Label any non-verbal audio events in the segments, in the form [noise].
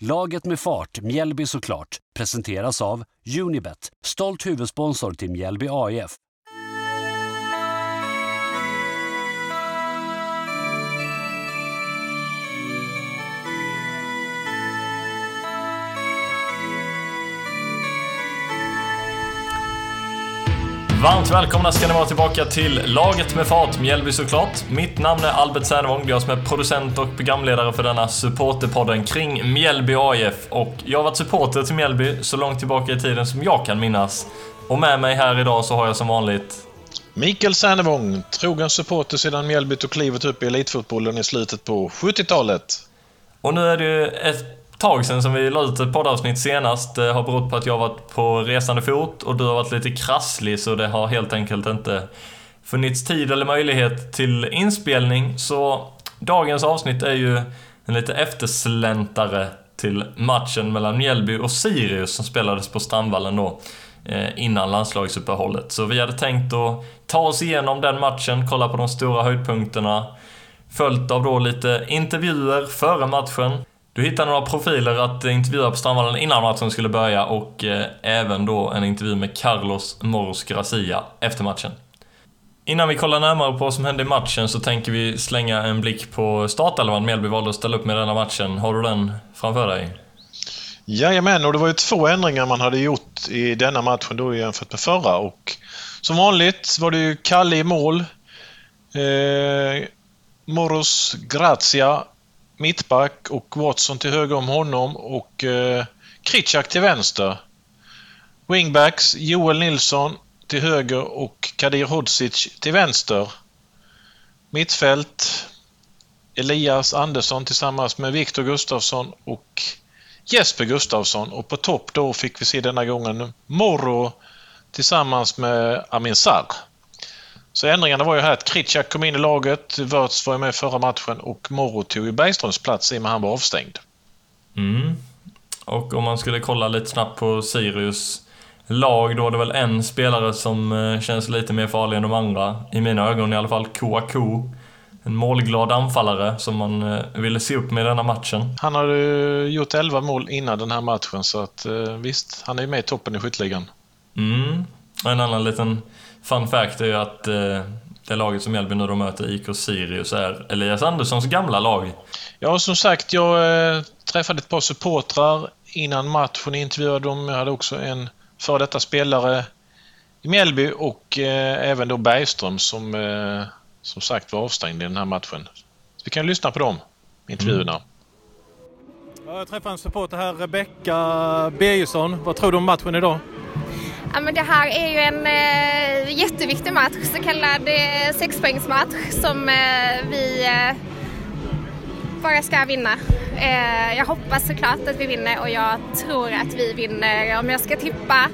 Laget med fart, Mjällby såklart, presenteras av Unibet, stolt huvudsponsor till Mjällby AIF. Varmt välkomna ska ni vara tillbaka till Laget med fart, Mjällby såklart. Mitt namn är Albert Sernevång, jag som är producent och programledare för denna supporterpodden kring Mjällby AIF. Och jag har varit supporter till Mjällby så långt tillbaka i tiden som jag kan minnas. Och med mig här idag så har jag som vanligt Mikael Sernevång, trogen supporter sedan Mjällby tog klivet upp i elitfotbollen i slutet på 70-talet. Och nu är det ju ett tag sedan som vi la ut ett poddavsnitt senast. Det har berott på att jag har varit på resande fot och du har varit lite krasslig så det har helt enkelt inte funnits tid eller möjlighet till inspelning. Så dagens avsnitt är ju en lite eftersläntare till matchen mellan Mjällby och Sirius som spelades på Strandvallen då eh, innan landslagsuppehållet. Så vi hade tänkt att ta oss igenom den matchen, kolla på de stora höjdpunkterna, följt av då lite intervjuer före matchen. Du hittade några profiler att intervjua på Strandvallen innan matchen skulle börja och eh, även då en intervju med Carlos Moros Gracia efter matchen. Innan vi kollar närmare på vad som hände i matchen så tänker vi slänga en blick på startelvan Mjällby valde att ställa upp med denna matchen. Har du den framför dig? Jajamän, och det var ju två ändringar man hade gjort i denna matchen då jämfört med förra. Och som vanligt var det ju Kalle i mål. Eh, Moros Grazia mittback och Watson till höger om honom och eh, Kritschak till vänster. Wingbacks Joel Nilsson till höger och Kadir Hodzic till vänster. Mittfält Elias Andersson tillsammans med Viktor Gustafsson och Jesper Gustafsson och på topp då fick vi se denna gången Morro tillsammans med Amin Sarr. Så ändringarna var ju här att Kritschak kom in i laget, Wörths var med förra matchen och Morro tog ju Bergströms plats i och med han var avstängd. Mm. Och om man skulle kolla lite snabbt på Sirius lag då är det väl en spelare som eh, känns lite mer farlig än de andra. I mina ögon i alla fall, Kouakou. En målglad anfallare som man eh, ville se upp med i denna matchen. Han har ju gjort 11 mål innan den här matchen så att eh, visst, han är ju med i toppen i skytteligan. Mm. Och en annan liten fun fact är ju att eh, det laget som Mjällby nu möter, IK Sirius, är Elias Anderssons gamla lag. Ja, som sagt, jag eh, träffade ett par supportrar innan matchen, intervjuade dem. Jag hade också en före detta spelare i Mjällby och eh, även då Bergström som eh, som sagt var avstängd i den här matchen. Så vi kan lyssna på dem intervjuerna. Mm. Jag träffade en supporter här, Rebecka Birgersson. Vad tror du om matchen idag? Ja, men det här är ju en eh, jätteviktig match, så kallad eh, sexpoängsmatch som eh, vi eh, bara ska vinna. Eh, jag hoppas såklart att vi vinner och jag tror att vi vinner. Om jag ska tippa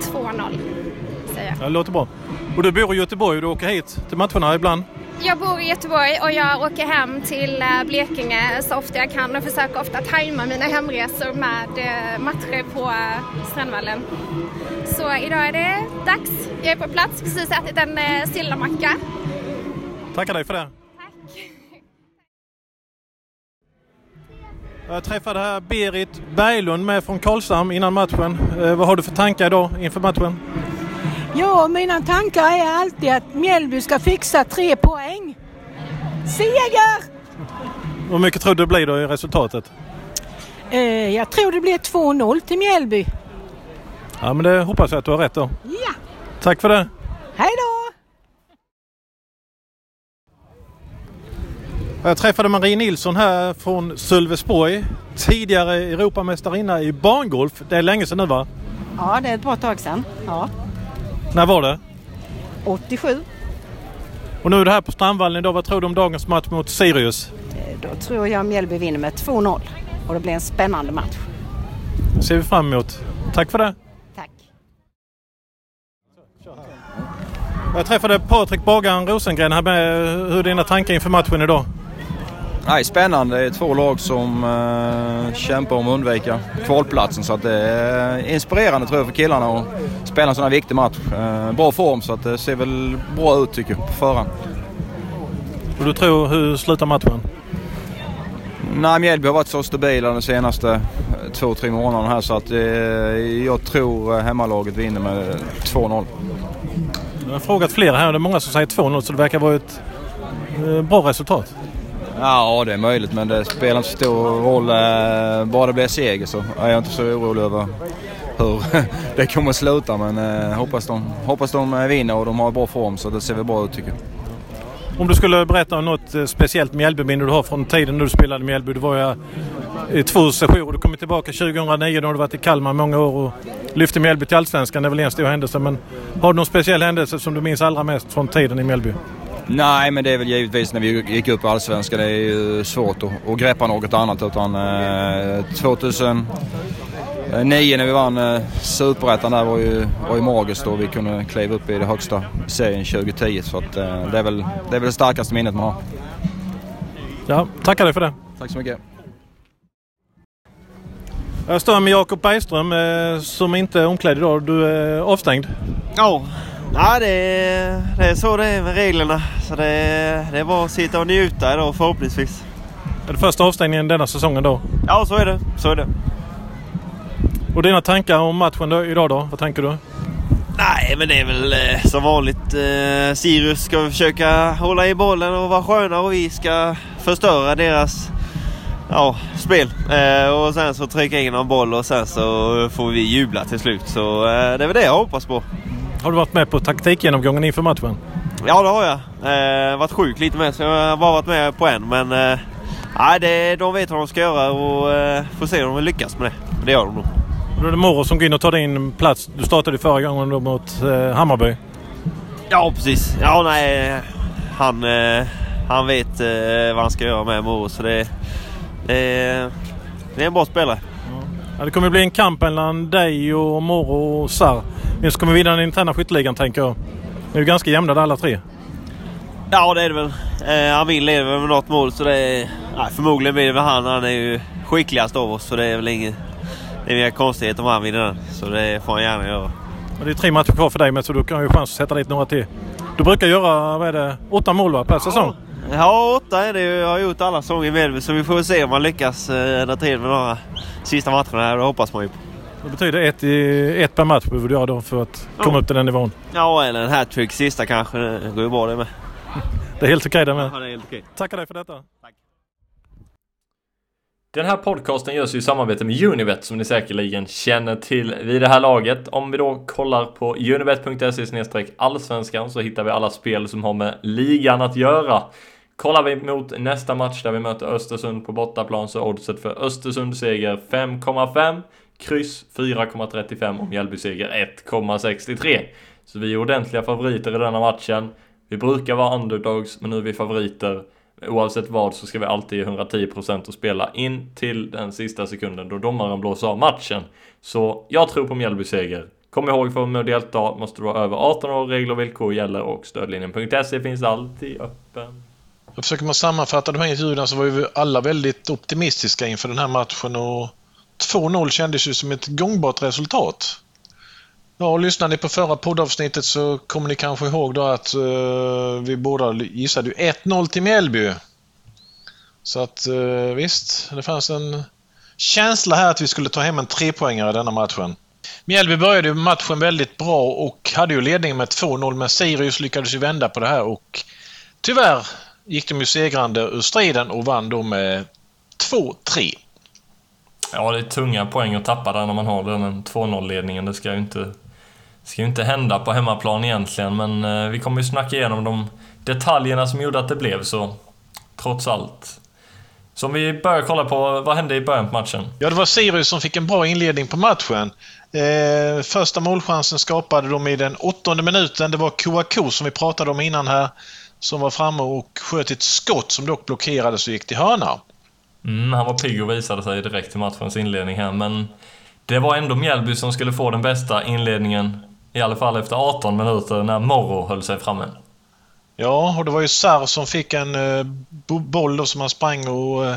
2-0 säger jag. Det låter bra. Och du bor i Göteborg och du åker hit till matcherna ibland? Jag bor i Göteborg och jag åker hem till eh, Blekinge så ofta jag kan och försöker ofta tajma mina hemresor med eh, matcher på eh, Strandvallen. Så idag är det dags. Jag är på plats, precis ätit en sillamacka. Tackar dig för det. Tack. Jag träffade här Berit Berglund med från Karlshamn innan matchen. Vad har du för tankar idag inför matchen? Ja, mina tankar är alltid att Mjällby ska fixa tre poäng. Seger! Hur mycket tror du det blir då i resultatet? Eh, jag tror det blir 2-0 till Mjällby. Ja, men det hoppas jag att du har rätt då. Ja! Tack för det! Hej då! Jag träffade Marie Nilsson här från Sölvesborg. Tidigare Europamästarinna i barngolf. Det är länge sedan nu va? Ja, det är ett bra tag sedan. Ja. När var det? 87. Och nu är det här på Strandvallen idag. Vad tror du om dagens match mot Sirius? Eh, då tror jag Mjällby vinner med 2-0 och det blir en spännande match. Det ser vi fram emot. Tack för det! Tack! Jag träffade Patrik Bagaren Rosengren här med. Hur dina tankar inför matchen idag? Nej, spännande. Det är två lag som uh, kämpar om att undvika kvalplatsen. Så att det är inspirerande tror jag för killarna att spela en sån här viktig match. Uh, bra form så att det ser väl bra ut tycker jag på förhand. Och du tror, hur slutar matchen? Nej, Mjällby har varit så stabila de senaste eh, två, tre månaderna här så att eh, jag tror eh, hemmalaget vinner med 2-0. Jag har frågat flera här och det är många som säger 2-0 så det verkar vara ett eh, bra resultat. Ja, det är möjligt men det spelar inte så stor roll. Eh, bara det blir seger så är jag inte så orolig över hur [laughs] det kommer att sluta. Men eh, hoppas, de, hoppas de eh, vinner och de har bra form så det ser väl bra ut tycker jag. Om du skulle berätta om något speciellt Mjällbyminne du har från tiden när du spelade i Mjällby. Du var ju i två sessioner. Du kom tillbaka 2009 då har du varit i Kalmar många år och lyfte Mjällby till Allsvenskan. Det är väl en stor händelse. Men har du någon speciell händelse som du minns allra mest från tiden i Mjällby? Nej, men det är väl givetvis när vi gick upp i Allsvenskan. Det är ju svårt att, att greppa något annat. Utan eh, 2009 när vi vann eh, Superettan där var ju, var ju magiskt och vi kunde kliva upp i det högsta serien 2010. Så att, eh, det, är väl, det är väl det starkaste minnet man har. Ja, tackar dig för det. Tack så mycket. Jag står med Jakob Bergström eh, som inte är omklädd idag. Du är avstängd. Ja, ja det, är, det är så det är med reglerna. Så det, är, det är bara att sitta och njuta idag förhoppningsvis. Är det första avstängningen denna säsongen då? Ja, så är det. Så är det. Och dina tankar om matchen idag då? Vad tänker du? Nej, men det är väl eh, som vanligt. Eh, Sirius ska försöka hålla i bollen och vara sköna och vi ska förstöra deras ja, spel. Eh, och sen så trycka in en boll och sen så får vi jubla till slut. Så eh, det är väl det jag hoppas på. Har du varit med på taktikgenomgången inför matchen? Ja, det har jag. Eh, varit sjuk lite med så jag har bara varit med på en. Men eh, nej, det, de vet vad de ska göra och eh, får se om de lyckas med det. Det gör de nog. Då är det Moro som går in och tar din plats. Du startade förra gången då mot eh, Hammarby. Ja, precis. Ja, nej. Han, eh, han vet eh, vad han ska göra med Moro. Så det, det, det är en bra spelare. Ja, det kommer bli en kamp mellan dig och Moro och Sar. Vem som kommer vinna den interna skytteligan tänker jag. Ni är ju ganska jämnade alla tre. Ja, det är det väl. Eh, han vill leder väl med något mål så det är... Nej, förmodligen blir det väl han. Han är ju skickligast av oss så det är väl inget... Det är inga konstigheter om han vinner den. Så det får han gärna göra. Och det är tre matcher kvar för dig med så du kan ju chans att sätta dit några till. Du brukar göra, vad är det, åtta mål va, per säsong? Ja, åtta är det ju. Jag har gjort alla säsonger Mjällby så vi får se om man lyckas eh, dra till med några sista matcherna här. Det hoppas man ju på. Det betyder ett, i, ett per match behöver du göra då för att komma upp till den nivån. Ja, eller en hattrick sista kanske. Det går ju bra det med. [laughs] Det är helt okej det med. Ja, det är helt okej. Tackar dig för detta. Den här podcasten görs ju i samarbete med Unibet som ni säkerligen känner till vid det här laget. Om vi då kollar på unibet.se allsvenskan så hittar vi alla spel som har med ligan att göra. Kollar vi mot nästa match där vi möter Östersund på bortaplan så är oddset för Östersund seger 5,5, kryss 4,35 och Mjällby seger 1,63. Så vi är ordentliga favoriter i denna matchen. Vi brukar vara underdogs, men nu är vi favoriter. Oavsett vad så ska vi alltid ge 110% och spela in till den sista sekunden då domaren blåser av matchen. Så jag tror på Mjällby seger. Kom ihåg för att vara med och delta måste du vara över 18 år, regler och villkor gäller och stödlinjen.se finns alltid öppen. Jag försöker man sammanfatta de här intervjuerna så var ju alla väldigt optimistiska inför den här matchen och 2-0 kändes ju som ett gångbart resultat. Ja, och lyssnar ni på förra poddavsnittet så kommer ni kanske ihåg då att uh, vi båda gissade 1-0 till Mjällby. Så att uh, visst, det fanns en känsla här att vi skulle ta hem en trepoängare i denna matchen. Mjällby började ju matchen väldigt bra och hade ju ledningen med 2-0 men Sirius lyckades ju vända på det här och tyvärr gick de ju segrande ur striden och vann då med 2-3. Ja, det är tunga poäng att tappa där när man har den 2-0-ledningen. Det ska ju inte, ska ju inte hända på hemmaplan egentligen, men eh, vi kommer ju snacka igenom de detaljerna som gjorde att det blev så. Trots allt. Så om vi börjar kolla på, vad hände i början på matchen? Ja, det var Sirius som fick en bra inledning på matchen. Eh, första målchansen skapade de i den åttonde minuten. Det var Kouakou som vi pratade om innan här, som var framme och sköt ett skott som dock blockerades och gick till hörna. Mm, han var pigg och visade sig direkt i matchens inledning här, men det var ändå Mjällby som skulle få den bästa inledningen, i alla fall efter 18 minuter, när Morro höll sig framme. Ja, och det var ju Sarr som fick en uh, boll då som han sprang och uh,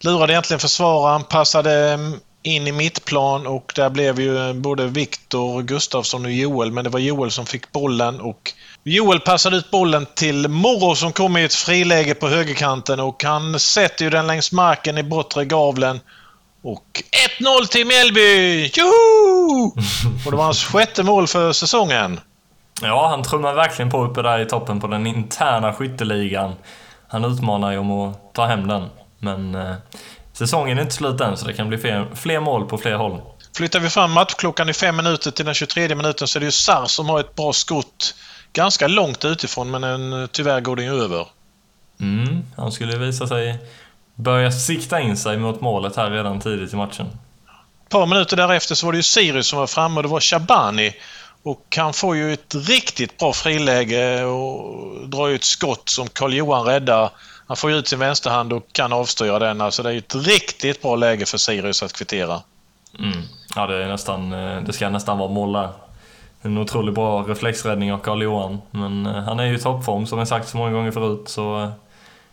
lurade egentligen försvararen, passade mm, in i mittplan och där blev ju både Viktor Gustafsson och Joel, men det var Joel som fick bollen och Joel passade ut bollen till Morro som kom i ett friläge på högerkanten och han sätter ju den längs marken i bortre gavlen. Och 1-0 till Mjällby! Joho! Och det var hans sjätte mål för säsongen. Ja, han trummar verkligen på uppe där i toppen på den interna skytteligan. Han utmanar ju om att ta hem den. Men eh, säsongen är inte slut än, så det kan bli fler, fler mål på fler håll. Flyttar vi fram matchklockan i fem minuter till den 23 minuten så är det ju Sar som har ett bra skott ganska långt utifrån, men en, tyvärr går den ju över. Mm, han skulle visa sig börja sikta in sig mot målet här redan tidigt i matchen. Ett par minuter därefter så var det ju Sirius som var framme och det var Shabani. Och han får ju ett riktigt bra friläge och drar ju ett skott som Karl-Johan räddar. Han får ju ut sin vänsterhand och kan avstyra den. Alltså det är ett riktigt bra läge för Sirius att kvittera. Mm. Ja, det, är nästan, eh, det ska nästan vara mål där. En otroligt bra reflexräddning av Karl-Johan. Men eh, han är ju i toppform som jag sagt så många gånger förut. Så eh,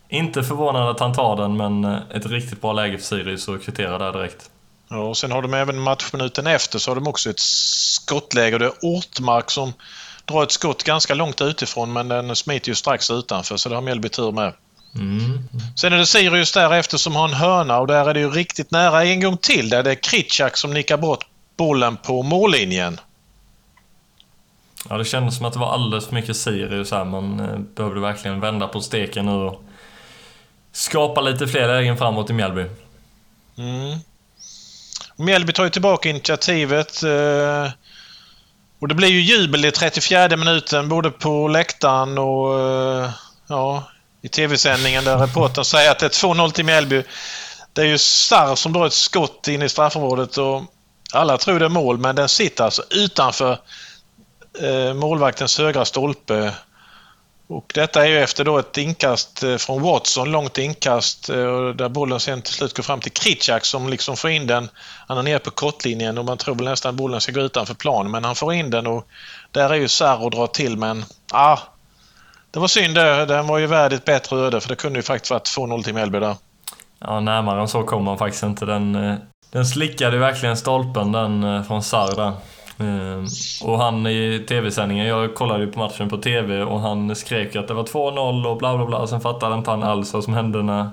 inte förvånad att han tar den, men ett riktigt bra läge för Sirius att kvittera där direkt. Ja, och sen har de även matchminuten efter så har de också ett skottläge. Det är Ortmark som drar ett skott ganska långt utifrån men den smiter ju strax utanför så det har Mjällby tur med. Mm. Sen är det Sirius därefter som har en hörna och där är det ju riktigt nära en gång till. Där det är Kritschak som nickar bort bollen på mållinjen. Ja, det kändes som att det var alldeles för mycket Sirius här. Man eh, behövde verkligen vända på steken nu och skapa lite fler lägen framåt i Mjällby. Mm. Mjällby tar ju tillbaka initiativet. Eh, och det blir ju jubel i 34 minuten både på läktaren och eh, ja, i tv-sändningen där reportern säger att det är 2-0 till Mjällby. Det är ju Sarr som drar ett skott in i straffområdet och alla tror det är mål men den sitter alltså utanför eh, målvaktens högra stolpe. Och detta är ju efter då ett inkast eh, från Watson, långt inkast eh, där bollen sen till slut går fram till Kritschak som liksom får in den. Han är nere på kortlinjen och man tror väl nästan att bollen ska gå utanför plan men han får in den och där är ju Sarr och drar till men ah, det var synd det. Den var ju värd ett bättre öde för det kunde ju faktiskt varit 2-0 till Mjällby där. Ja, närmare än så kom man faktiskt inte. Den, eh, den slickade verkligen stolpen den eh, från Sarr där. Eh, och han i tv-sändningen, jag kollade ju på matchen på tv och han skrek att det var 2-0 och bla bla bla. Sen fattade inte han alls vad som hände när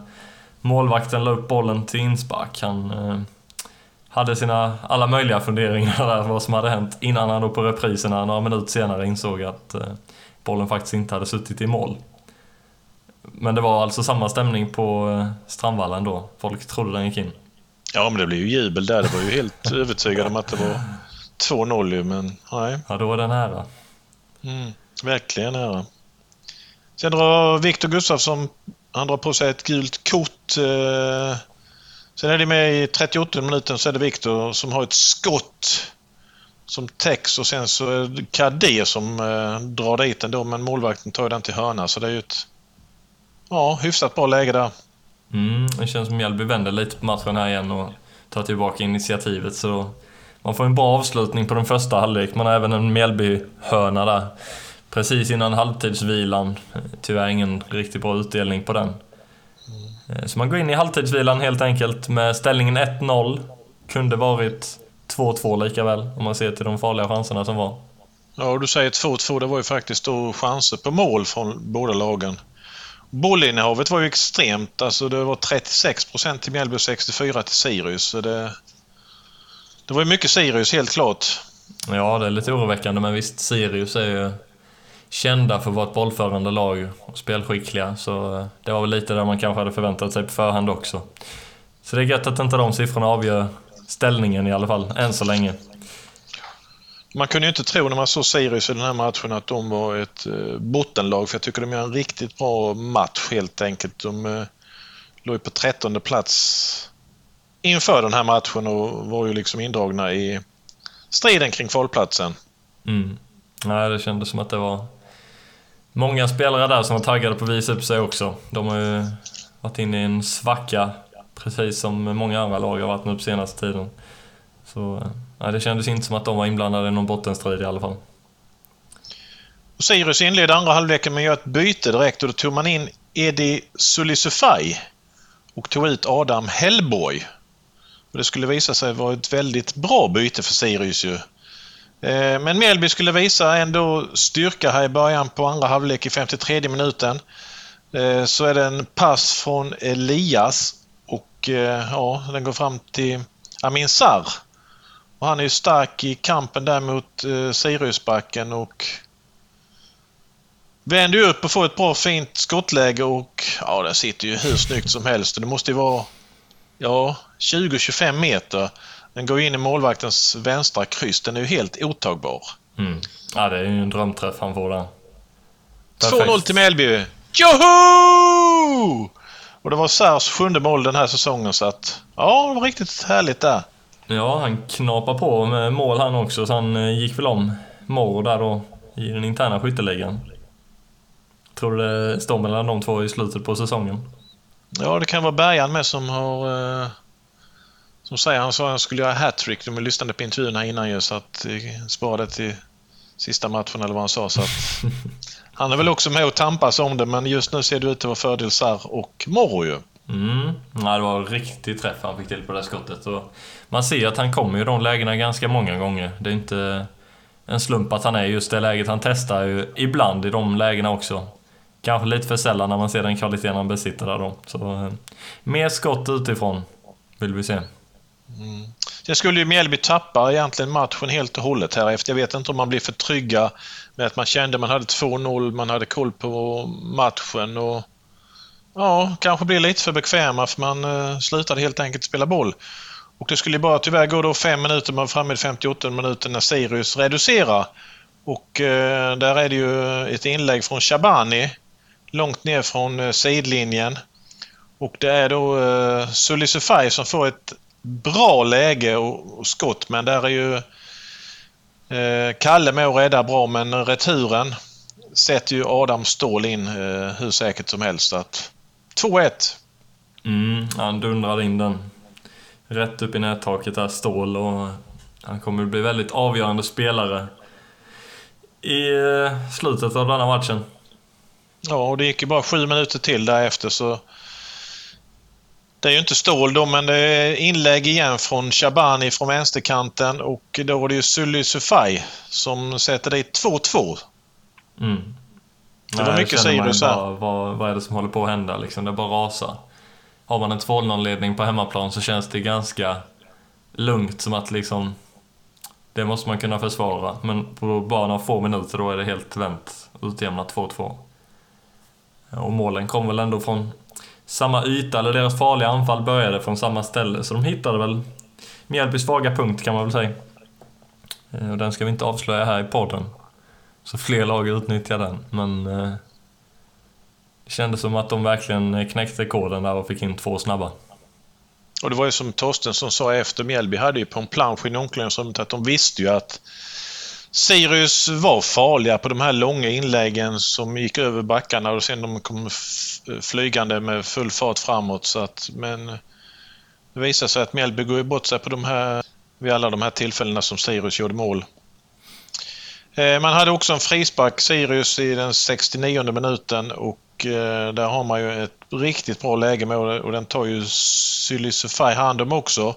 målvakten la upp bollen till inspark. Han hade sina alla möjliga funderingar [laughs] där vad som hade hänt innan han då på repriserna några minuter senare insåg att eh, bollen faktiskt inte hade suttit i mål. Men det var alltså samma stämning på eh, Strandvallen då. Folk trodde den gick in. Ja, men det blev ju jubel där. Det var ju helt [laughs] övertygad om att det var 2-0 ju, men nej. Ja, då var det nära. Mm, verkligen nära. Sen drar Viktor Gustafsson, han drar på sig ett gult kort. Eh, sen är det med i 38 minuten så är det Viktor som har ett skott som täcks och sen så är det Kadir som eh, drar dit den då men målvakten tar den till hörna så det är ju ett ja, hyfsat bra läge där. Mm, det känns som Mjällby vänder lite på matchen här igen och tar tillbaka initiativet så man får en bra avslutning på den första halvlek. Man har även en Mjällby-hörna där. Precis innan halvtidsvilan. Tyvärr ingen riktigt bra utdelning på den. Mm. Så man går in i halvtidsvilan helt enkelt med ställningen 1-0. Kunde varit 2-2 lika väl om man ser till de farliga chanserna som var. Ja, och du säger 2-2. Det var ju faktiskt då chanser på mål från båda lagen. Bollinnehavet var ju extremt. Alltså det var 36 procent till Mjällby och 64 till Sirius. Så det, det var ju mycket Sirius helt klart. Ja, det är lite oroväckande, men visst, Sirius är ju kända för att vara ett bollförande lag och spelskickliga, så eh, det var väl lite där man kanske hade förväntat sig på förhand också. Så det är gött att inte de siffrorna avgör ställningen i alla fall, än så länge. Man kunde ju inte tro när man såg Sirius i den här matchen att de var ett eh, bottenlag, för jag tycker de gör en riktigt bra match helt enkelt. De eh, låg på trettonde plats inför den här matchen och var ju liksom indragna i striden kring kvalplatsen. Mm. Nej, det kändes som att det var många spelare där som var taggade på att visa upp sig också. De har ju varit inne i en svacka, precis som många andra lag har varit nu på senaste tiden. Så eh, nej, det kändes inte som att de var inblandade i någon bottenstrid i alla fall. Sirius inledde andra halvleken med att göra ett byte direkt och då tog man in Edi Sulisufaj och tog ut Adam Hellborg. Och det skulle visa sig vara ett väldigt bra byte för Sirius ju. Eh, men Mjällby skulle visa ändå styrka här i början på andra halvlek i 53 minuten. Eh, så är det en pass från Elias och eh, ja, den går fram till Amin Sarr. Och han är ju stark i kampen där mot Siriusbacken och vänder upp och får ett bra fint skottläge och ja, där sitter ju hur snyggt som helst. Det måste ju vara ja, 20-25 meter. Den går in i målvaktens vänstra kryss. Den är ju helt otagbar. Mm. Ja, det är ju en drömträff han får där. 2-0 till Mjällby. Joho! Och det var Sars sjunde mål den här säsongen så att ja, det var riktigt härligt där. Ja, han knapar på med mål han också så han eh, gick väl om Moro där då i den interna skytteligan. Tror du det står mellan de två i slutet på säsongen? Ja, det kan vara Bergan med som har... Eh, som säger, han sa att han skulle göra hattrick. De lyssnade på intervjun här innan ju så att eh, spara det till sista matchen eller vad han sa. Så att, han är väl också med och tampas om det men just nu ser det ut att vara fördel Sarr och Morro ju. Mm. Ja, det var en riktig träff han fick till på det skottet. Och man ser att han kommer i de lägena ganska många gånger. Det är inte en slump att han är just det läget. Han testar ju ibland i de lägena också. Kanske lite för sällan när man ser den kvaliteten han besitter där då. Så, eh, mer skott utifrån vill vi se. Mm. Sen skulle ju Mjällby tappa egentligen matchen helt och hållet här efter. Jag vet inte om man blir för trygga med att man kände man hade 2-0, man hade koll på matchen och ja, kanske blir lite för bekväma för man eh, slutade helt enkelt spela boll. Och det skulle bara tyvärr gå då fem minuter, man var framme i 58 minuter när Sirius reducerar. Och eh, där är det ju ett inlägg från Shabani långt ner från eh, sidlinjen. Och det är då eh, Sully Sufai som får ett bra läge och, och skott men där är ju eh, Kalle med och räddar bra men returen sätter ju Adam Ståhl in eh, hur säkert som helst. att 2-1. Mm, han dundrar in den. Rätt upp i nättaket där, Ståhl och han kommer bli väldigt avgörande spelare i eh, slutet av denna matchen. Ja, och det gick ju bara sju minuter till därefter så det är ju inte Ståhl då, men det är inlägg igen från Shabani från vänsterkanten och då är det ju Sully Sufai som sätter dit 2-2. Mm. Det var mycket Sirius här. Vad, vad är det som håller på att hända liksom? Det bara rasar. Har man en 2-0-ledning på hemmaplan så känns det ganska lugnt som att liksom det måste man kunna försvara. Men på bara några få minuter då är det helt vänt. Utjämnat 2-2. Och målen kom väl ändå från samma yta, eller deras farliga anfall började från samma ställe. Så de hittade väl Mjällbys svaga punkt kan man väl säga. Eh, och den ska vi inte avslöja här i podden. Så fler lag utnyttjar den, men... Eh, det kändes som att de verkligen knäckte koden där och fick in två snabba. Och det var ju som Torstensson sa efter Mjällby hade ju på en plansch i omklädningsrummet att de visste ju att Sirius var farliga på de här långa inläggen som gick över backarna och sen de kom flygande med full fart framåt. Så att, men det visade sig att Mjällby går bort sig på de här, vid alla de här tillfällena som Sirius gjorde mål. Eh, man hade också en frispark, Sirius, i den 69 minuten och eh, där har man ju ett riktigt bra läge med och den tar ju Sylisufaj hand om också.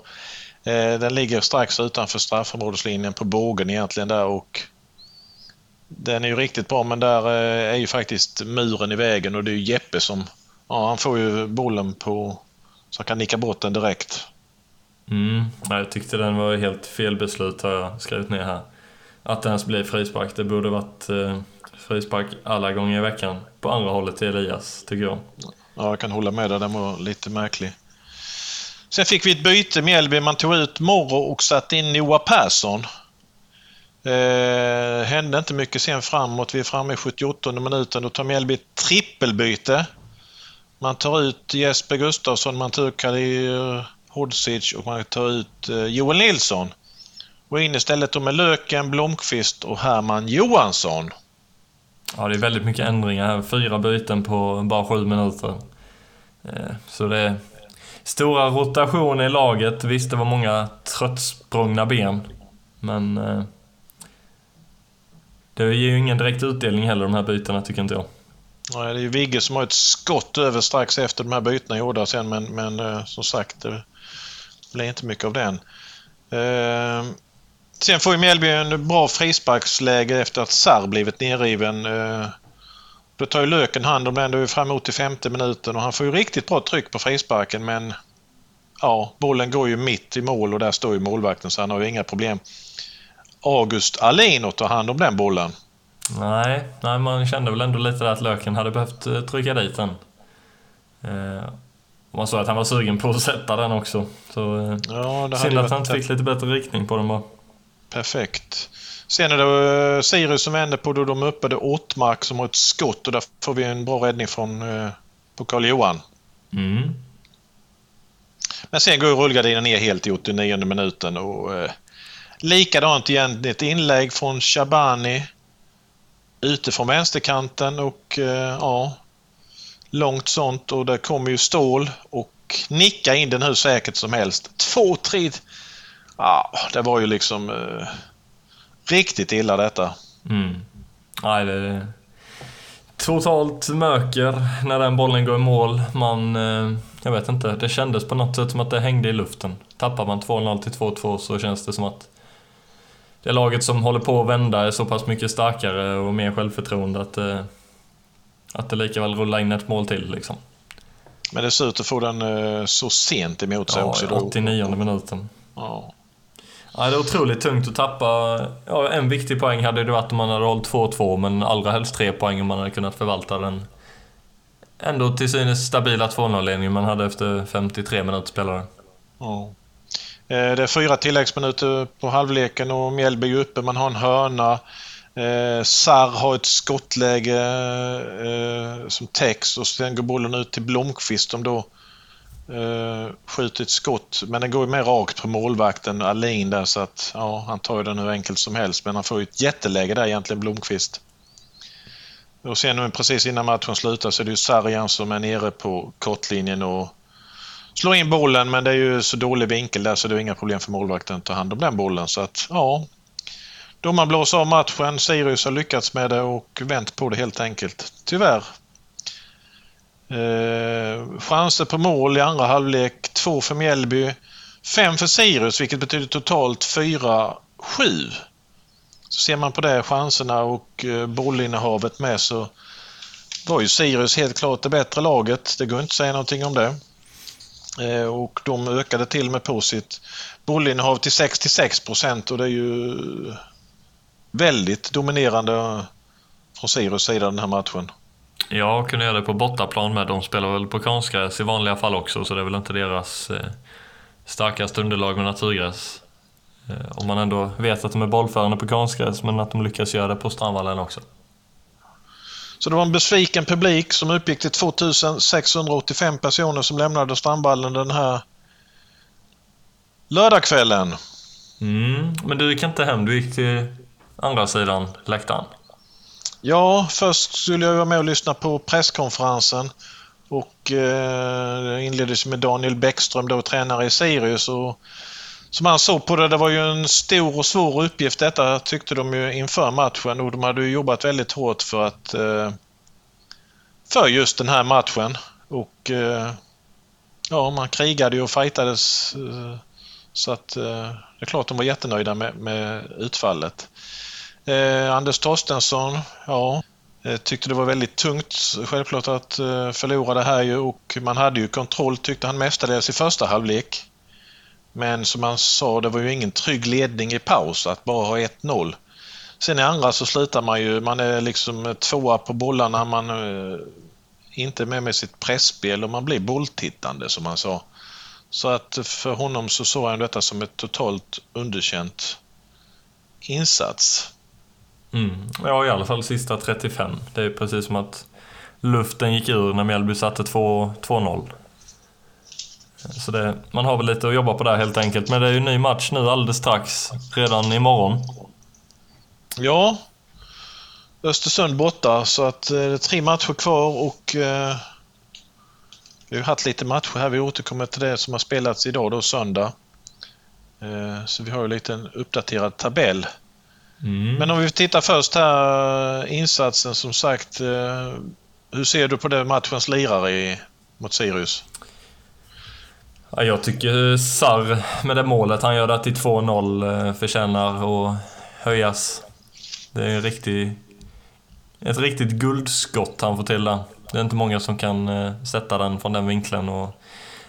Eh, den ligger strax utanför straffområdeslinjen på bågen egentligen där och den är ju riktigt bra men där eh, är ju faktiskt muren i vägen och det är ju Jeppe som ja, han får ju bollen på så han kan nicka bort den direkt. Mm, jag tyckte den var helt fel beslut har jag skrivit ner här. Att det ens blev frispark. Det borde varit eh, frispark alla gånger i veckan på andra hållet till Elias, tycker jag. Ja, jag kan hålla med dig. Den var lite märklig. Sen fick vi ett byte Mjällby. Man tog ut Morro och satte in Noah Persson. Eh, hände inte mycket sen framåt. Vi är framme i 78 minuten. Då tar Mjällby ett trippelbyte. Man tar ut Jesper Gustafsson, man tar ut Kadir Hodzic och man tar ut eh, Joel Nilsson. Och in istället med Löken, Blomqvist och Herman Johansson. Ja, det är väldigt mycket ändringar här. Fyra byten på bara sju minuter. Eh, så det stora rotationer i laget. Visst, det var många tröttsprungna ben. Men eh, det ger ju ingen direkt utdelning heller de här bytena tycker inte jag. Nej, det är ju Vigge som har ett skott över strax efter de här bytena gjorda sen men, men eh, som sagt eh, det, blir inte mycket av den. Eh, sen får ju Mjällby en bra frisparksläge efter att Sarr blivit nerriven. Eh, då tar ju Löken hand om den. Då är vi framåt i femte minuten och han får ju riktigt bra tryck på frisparken men ja, bollen går ju mitt i mål och där står ju målvakten så han har ju inga problem. August Alin att ta hand om den bollen. Nej, nej, man kände väl ändå lite att Löken hade behövt eh, trycka dit den. Eh, man såg att han var sugen på att sätta den också. Så eh, Ja, synd att han inte fick lite bättre riktning på den bara. perfekt. Sen är det eh, Sirius som vänder på då de öppade Åtmark som har ett skott och där får vi en bra räddning från eh, på Karl-Johan. Mm. Men sen går rullgardinen ner helt i 89 minuten och eh, likadant igen. Ett inlägg från Shabani ute från vänsterkanten och eh, ja, långt sånt och där kommer ju Stål och nickar in den hur säkert som helst. Två, tre... Ja, det var ju liksom eh, riktigt illa detta. Mm. Nej, det är totalt möker när den bollen går i mål. Man, eh, jag vet inte, det kändes på något sätt som att det hängde i luften. Tappar man 2-0 till 2-2 så känns det som att det laget som håller på att vända är så pass mycket starkare och mer självförtroende att, eh, att det lika väl rullar in ett mål till liksom. Men det ser ut att få den eh, så sent emot sig Ja, också. då. 89 minuten. Ja. Ja, det är otroligt tungt att tappa. Ja, en viktig poäng hade det varit om man hade hållit 2-2, men allra helst tre poäng om man hade kunnat förvalta den ändå till synes stabila 2-0-ledningen man hade efter 53 minuter spelare. Ja. Eh, det är fyra tilläggsminuter på halvleken och Mjällby är uppe. Man har en hörna. Eh, Sarr har ett skottläge eh, som täcks och sen går bollen ut till Blomqvist som då Uh, skjutit skott. Men den går ju mer rakt på målvakten Alin där så att ja, han tar ju den hur enkelt som helst. Men han får ju ett jätteläge där egentligen Blomqvist. Och sen precis innan matchen slutar så är det ju Sarjan som är nere på kortlinjen och slår in bollen men det är ju så dålig vinkel där så det är inga problem för målvakten att ta hand om den bollen. Så att ja, domaren blåser av matchen. Sirius har lyckats med det och vänt på det helt enkelt. Tyvärr. Eh, chanser på mål i andra halvlek. Två för Mjällby. Fem för Sirius vilket betyder totalt fyra, sju. Så ser man på det, chanserna och eh, bollinnehavet med så var ju Sirius helt klart det bättre laget. Det går inte att säga någonting om det. Eh, och de ökade till och med på sitt bollinnehav till 66 procent och det är ju väldigt dominerande från Sirius sida den här matchen. Jag kunde göra det på bortaplan med. De spelar väl på konstgräs i vanliga fall också, så det är väl inte deras eh, starkaste underlag med naturgräs. Eh, om man ändå vet att de är bollförande på konstgräs, men att de lyckas göra det på Strandvallen också. Så det var en besviken publik som uppgick till 2685 personer som lämnade Strandvallen den här lördagskvällen. Mm, men du gick inte hem, du gick till andra sidan läktaren. Ja, först skulle jag vara med och lyssna på presskonferensen och eh, det inleddes med Daniel Bäckström, då tränare i Sirius. Och som han såg på det, det var ju en stor och svår uppgift detta tyckte de ju inför matchen och de hade ju jobbat väldigt hårt för att eh, för just den här matchen. Och eh, ja, man krigade ju och fightades eh, så att eh, det är klart de var jättenöjda med, med utfallet. Eh, Anders Torstensson, ja, eh, tyckte det var väldigt tungt självklart att eh, förlora det här ju och man hade ju kontroll tyckte han mestadels i första halvlek. Men som han sa, det var ju ingen trygg ledning i paus att bara ha 1-0. Sen i andra så slutar man ju, man är liksom tvåa på bollarna, man är inte är med med sitt pressspel och man blir bolltittande som han sa. Så att för honom så såg han detta som ett totalt underkänt insats. Mm. Ja, i alla fall sista 35. Det är precis som att luften gick ur när Mjällby satte 2-0. Så det, man har väl lite att jobba på där helt enkelt. Men det är ju en ny match nu alldeles strax. Redan imorgon. Ja, Östersund borta så att eh, det är tre matcher kvar och eh, vi har haft lite matcher här. Vi återkommer till det som har spelats idag då söndag. Eh, så vi har ju lite en uppdaterad tabell. Mm. Men om vi tittar först här, insatsen som sagt. Eh, hur ser du på det matchens lirare i, mot Sirius? Ja, jag tycker Sarr med det målet han gör där till 2-0 eh, förtjänar att höjas. Det är en riktig, ett riktigt guldskott han får till där. Det är inte många som kan eh, sätta den från den vinkeln och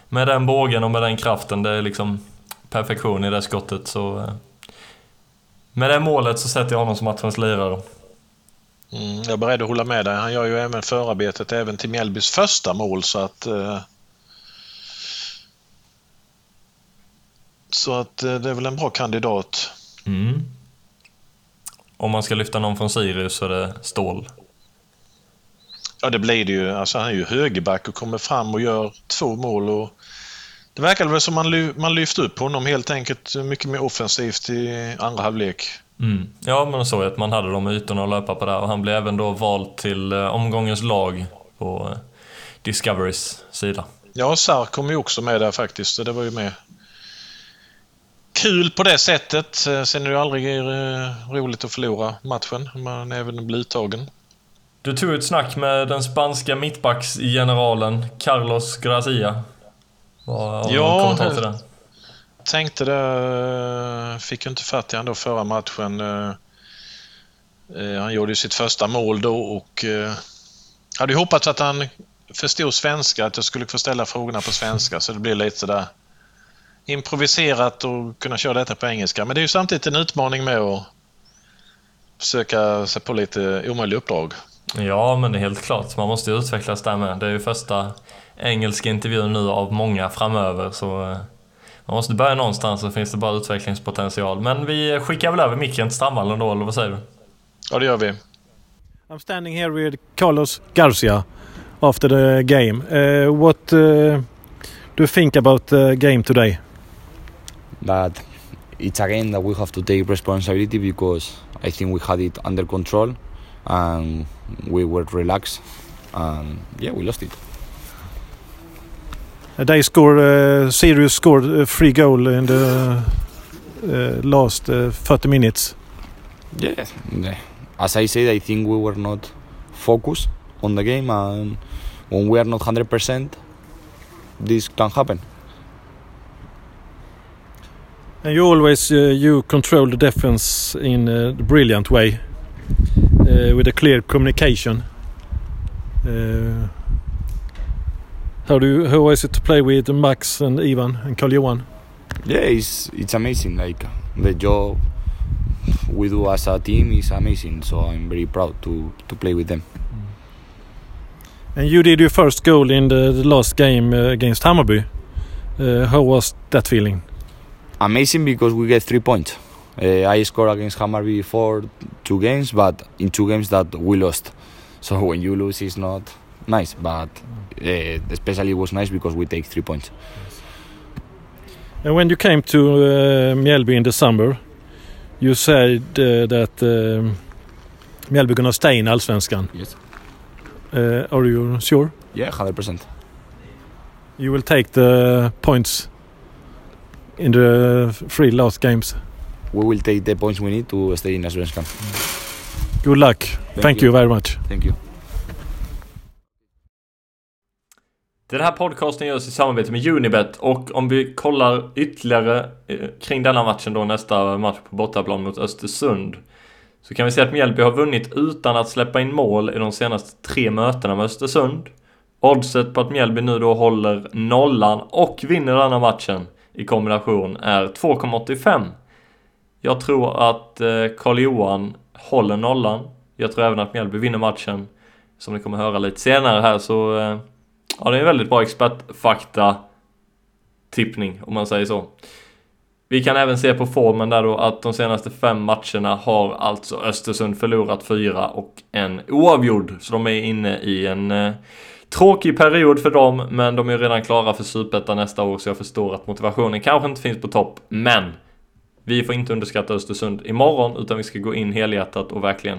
med den bågen och med den kraften, det är liksom perfektion i det skottet så... Med det målet så sätter jag honom som matchens lirare. Mm, jag är beredd att hålla med dig. Han gör ju även förarbetet även till Mjällbys första mål så att... Eh, så att eh, det är väl en bra kandidat. Mm. Om man ska lyfta någon från Sirius så är det Stål. Ja, det blir det ju. Alltså, han är ju högerback och kommer fram och gör två mål. Och det verkar väl som man, man lyft upp honom helt enkelt mycket mer offensivt i andra halvlek. Mm. Ja, men så att man hade de ytorna att löpa på där och han blev även då vald till eh, omgångens lag på eh, Discoverys sida. Ja, Sar kom ju också med där faktiskt, så det var ju med. Kul på det sättet. Eh, sen är det ju aldrig roligt att förlora matchen. Man även blir uttagen. Du tog ett snack med den spanska mittbacksgeneralen Carlos Gracia. Vad ja, kommentar till det? tänkte det. Fick ju inte fatt i han då förra matchen. Eh, han gjorde ju sitt första mål då och hade ju hoppats att han förstod svenska, att jag skulle få ställa frågorna på svenska så det blir lite där improviserat och kunna köra detta på engelska. Men det är ju samtidigt en utmaning med att försöka sig på lite omöjliga uppdrag. Ja, men det är helt klart. Man måste ju utvecklas där med. Det är ju första engelska intervjun nu av många framöver, så eh, man måste börja någonstans så finns det bara utvecklingspotential. Men vi skickar väl över micken till Strandvallen då, eller vad säger du? Ja, det gör vi. I'm standing here with Carlos Garcia after the game. Uh, what uh, do you think about the game today? That it's a game that we have to take responsibility because I think we had it under control and we were relaxed and yeah we lost it. They scored, uh, Sirius scored a free goal in the uh, last uh, 30 minutes. Yes, as I said, I think we were not focused on the game, and when we are not 100%, this can happen. And you always uh, you control the defense in a brilliant way uh, with a clear communication. Uh, how do how is it to play with Max and Ivan and Carl Johan? Yeah, it's it's amazing. Like the job we do as a team is amazing. So I'm very proud to to play with them. And you did your first goal in the, the last game uh, against Hammarby. Uh, how was that feeling? Amazing because we get three points. Uh, I scored against Hammarby before two games, but in two games that we lost. [laughs] So when you lose, it's not nice. But uh, especially it was nice because we take three points. And when you came to uh, Mjällby in December, you said uh, that um, Mjällby gonna stay in Allsvenskan. Yes. Uh, are you sure? Yeah, hundred percent. You will take the points in the three last games. We will take the points we need to stay in Allsvenskan. Good luck. Thank, Thank you. you very much. Thank you. Den här podcasten görs i samarbete med Unibet och om vi kollar ytterligare eh, kring denna matchen då nästa match på bortaplan mot Östersund så kan vi se att Mjällby har vunnit utan att släppa in mål i de senaste tre mötena med Östersund. Oddset på att Mjällby nu då håller nollan och vinner denna matchen i kombination är 2,85. Jag tror att eh, Karl-Johan håller nollan. Jag tror även att Mjällby vinner matchen. Som ni kommer höra lite senare här så eh, Ja, det är en väldigt bra expertfakta tippning om man säger så. Vi kan även se på formen där då att de senaste fem matcherna har alltså Östersund förlorat fyra och en oavgjord. Så de är inne i en eh, tråkig period för dem, men de är redan klara för Superettan nästa år så jag förstår att motivationen kanske inte finns på topp. Men vi får inte underskatta Östersund imorgon utan vi ska gå in helhjärtat och verkligen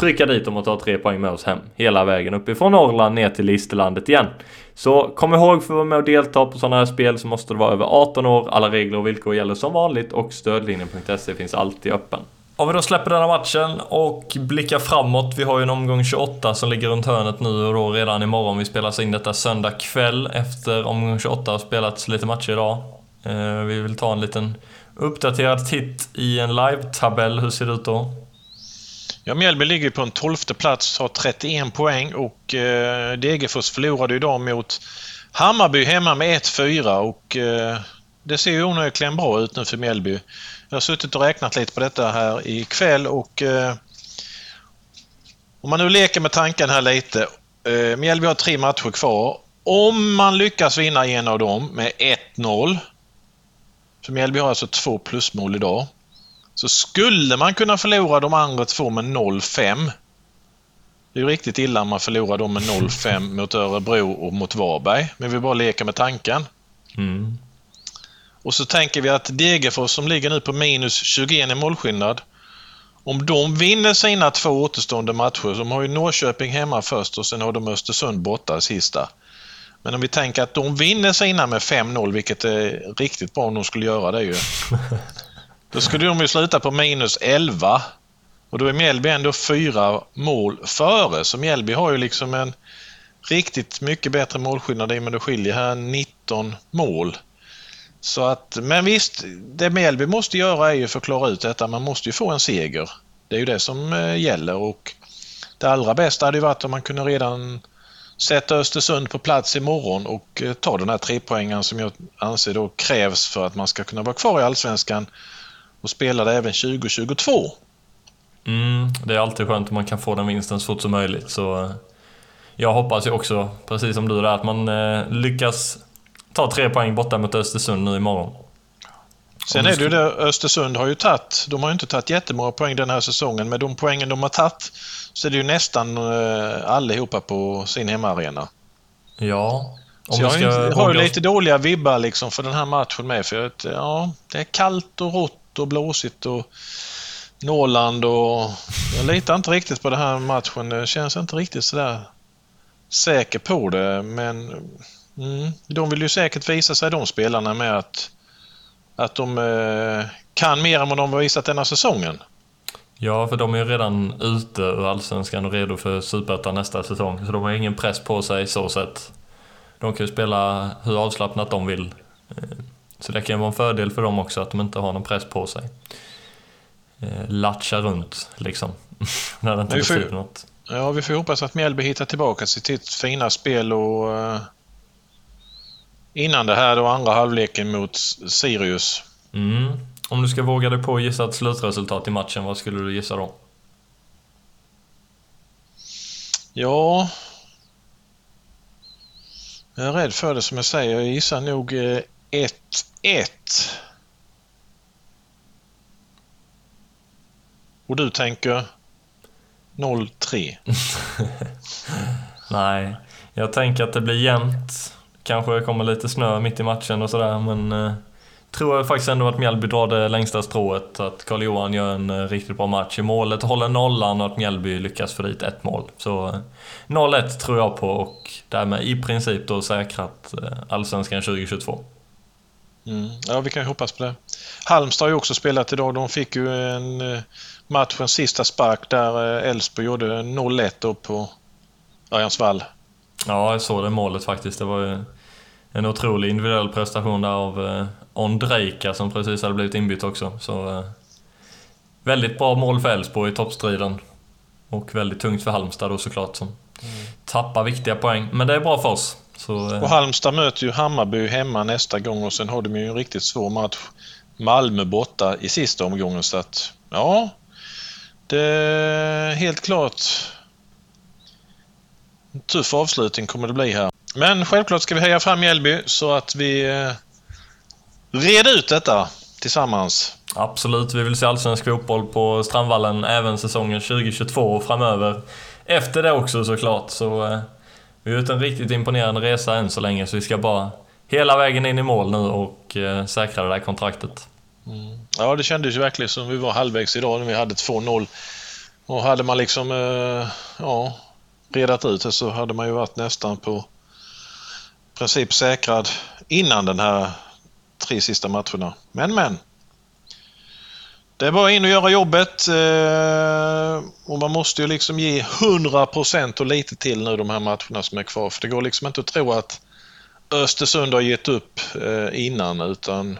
trycka dit dem och ta tre poäng med oss hem hela vägen uppifrån Norrland ner till Listerlandet igen. Så kom ihåg för att vara med och delta på sådana här spel så måste du vara över 18 år. Alla regler och villkor gäller som vanligt och stödlinjen.se finns alltid öppen. Om vi då släpper den här matchen och blickar framåt. Vi har ju en omgång 28 som ligger runt hörnet nu och då redan imorgon. Vi spelar in detta söndag kväll efter omgång 28 har spelats lite matcher idag. Eh, vi vill ta en liten uppdaterad titt i en live-tabell. Hur ser det ut då? Ja, Mjällby ligger på en tolfte plats, har 31 poäng och eh, Degerfors förlorade idag mot Hammarby hemma med 1-4 och eh, det ser ju onekligen bra ut nu för Mjällby. Jag har suttit och räknat lite på detta här ikväll och eh, om man nu leker med tanken här lite. Eh, Mjällby har tre matcher kvar. Om man lyckas vinna en av dem med 1-0. För Mjällby har alltså två plusmål idag. Så skulle man kunna förlora de andra två med 0-5. Det är ju riktigt illa om man förlorar dem med 0-5 mot Örebro och mot Varberg. Men vi bara leker med tanken. Mm. Och så tänker vi att Degerfors som ligger nu på minus 21 i målskillnad. Om de vinner sina två återstående matcher, de har ju Norrköping hemma först och sen har de Östersund borta sista. Men om vi tänker att de vinner sina med 5-0, vilket är riktigt bra om de skulle göra det ju. [laughs] Då skulle de ju sluta på minus 11. Och då är Mjällby ändå fyra mål före. Så Mjällby har ju liksom en riktigt mycket bättre målskillnad i men det skiljer här 19 mål. Så att, men visst, det Mjällby måste göra är ju för att klara ut detta. Man måste ju få en seger. Det är ju det som eh, gäller och det allra bästa hade ju varit om man kunde redan sätta Östersund på plats imorgon och eh, ta den här trepoängen som jag anser då krävs för att man ska kunna vara kvar i Allsvenskan och spela det även 2022. Mm, det är alltid skönt om man kan få den vinsten så fort som möjligt. Så eh, jag hoppas ju också, precis som du där, att man eh, lyckas ta tre poäng borta mot Östersund nu imorgon. Sen är det ju det, Östersund har ju tagit, de har ju inte tagit jättemånga poäng den här säsongen, men de poängen de har tagit så är det ju nästan eh, allihopa på sin hemmaarena. Ja. Om så jag har, har ju lite dåliga vibbar liksom för den här matchen med. För att, ja, det är kallt och rått och blåsigt och Norrland och jag litar inte riktigt på den här matchen. Det känns inte riktigt sådär säker på det, men mm, de vill ju säkert visa sig de spelarna med att, att de eh, kan mer än vad de har visat denna säsongen. Ja, för de är ju redan ute ur Allsvenskan och redo för Superettan nästa säsong, så de har ingen press på sig så sett. De kan ju spela hur avslappnat de vill. Eh, så det kan vara en fördel för dem också att de inte har någon press på sig. Eh, latcha runt liksom. [laughs] När det inte betyder något. Ja, vi får hoppas att Mjällby hittar tillbaka till sitt fina spel och uh, innan det här då andra halvleken mot Sirius. Mm. Om du ska våga dig på att gissa ett slutresultat i matchen, vad skulle du gissa då? Ja... Jag är rädd för det som jag säger. Jag gissar nog 1-1. Och du tänker 0-3? [laughs] Nej, jag tänker att det blir jämnt. Kanske kommer lite snö mitt i matchen och sådär, men eh, tror jag faktiskt ändå att Mjällby drar det längsta strået. Att Karl-Johan gör en eh, riktigt bra match i målet, håller nollan och att Mjällby lyckas få dit ett mål. Så eh, 0-1 tror jag på och därmed i princip då säkrat eh, Allsvenskan 2022. Mm. Ja, vi kan ju hoppas på det. Halmstad har ju också spelat idag. De fick ju en eh, matchens sista spark där eh, Elfsborg gjorde 0-1 då på Örjansvall. Ja, jag såg det målet faktiskt. Det var ju en otrolig individuell prestation där av eh, Ondrejka som precis hade blivit inbytt också. Så, väldigt bra mål för Elfsborg i toppstriden. Och väldigt tungt för Halmstad då såklart som mm. tappar viktiga poäng. Men det är bra för oss. Så, och Halmstad möter ju Hammarby hemma nästa gång och sen har de ju en riktigt svår match. Malmö borta i sista omgången så att ja, det är helt klart en tuff avslutning kommer det bli här. Men självklart ska vi heja fram Mjällby så att vi eh, reder ut detta tillsammans. Absolut, vi vill se allsvensk fotboll på Strandvallen även säsongen 2022 och framöver. Efter det också såklart, så eh, vi har gjort en riktigt imponerande resa än så länge, så vi ska bara hela vägen in i mål nu och eh, säkra det där kontraktet. Mm. Ja, det kändes ju verkligen som vi var halvvägs idag när vi hade 2-0. Och hade man liksom eh, ja, redat ut det så hade man ju varit nästan på princip säkrad innan den här tre sista matcherna. Men men. Det är bara in och göra jobbet. Eh, och man måste ju liksom ge 100% och lite till nu de här matcherna som är kvar. För det går liksom inte att tro att Östersund har gett upp eh, innan utan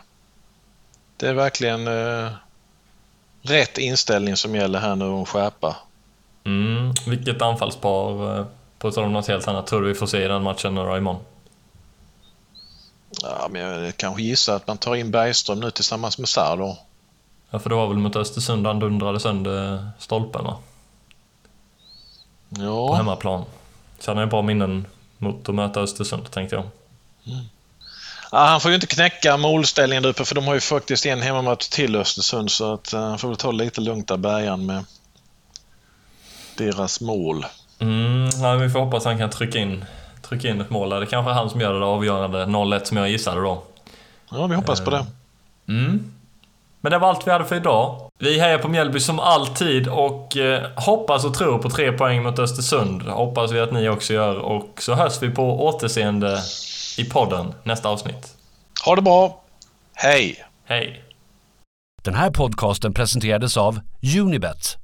det är verkligen eh, rätt inställning som gäller här nu och skärpa. Mm. Vilket anfallspar, på tal om något helt annat, tror du vi får se i den matchen då imorgon? Ja, men jag kanske gissar att man tar in Bergström nu tillsammans med Sarr. Ja, för det var väl mot Östersund han dundrade sönder stolpen va? Ja. På hemmaplan. Så han har ju bra minnen mot att möta Östersund, tänkte jag. Mm. Ja, han får ju inte knäcka målställningen där uppe för de har ju faktiskt en hemmamatch till Östersund så att uh, han får väl ta lite lugnt där bärgaren med deras mål. Mm, ja, vi får hoppas att han kan trycka in, trycka in ett mål där. Det kanske är han som gör det avgörande 0-1 som jag gissade då. Ja, vi hoppas på det. Mm. Men det var allt vi hade för idag. Vi hejar på Mjällby som alltid och eh, hoppas och tror på tre poäng mot Östersund. Hoppas vi att ni också gör och så hörs vi på återseende i podden nästa avsnitt. Ha det bra. Hej! Hej! Den här podcasten presenterades av Unibet,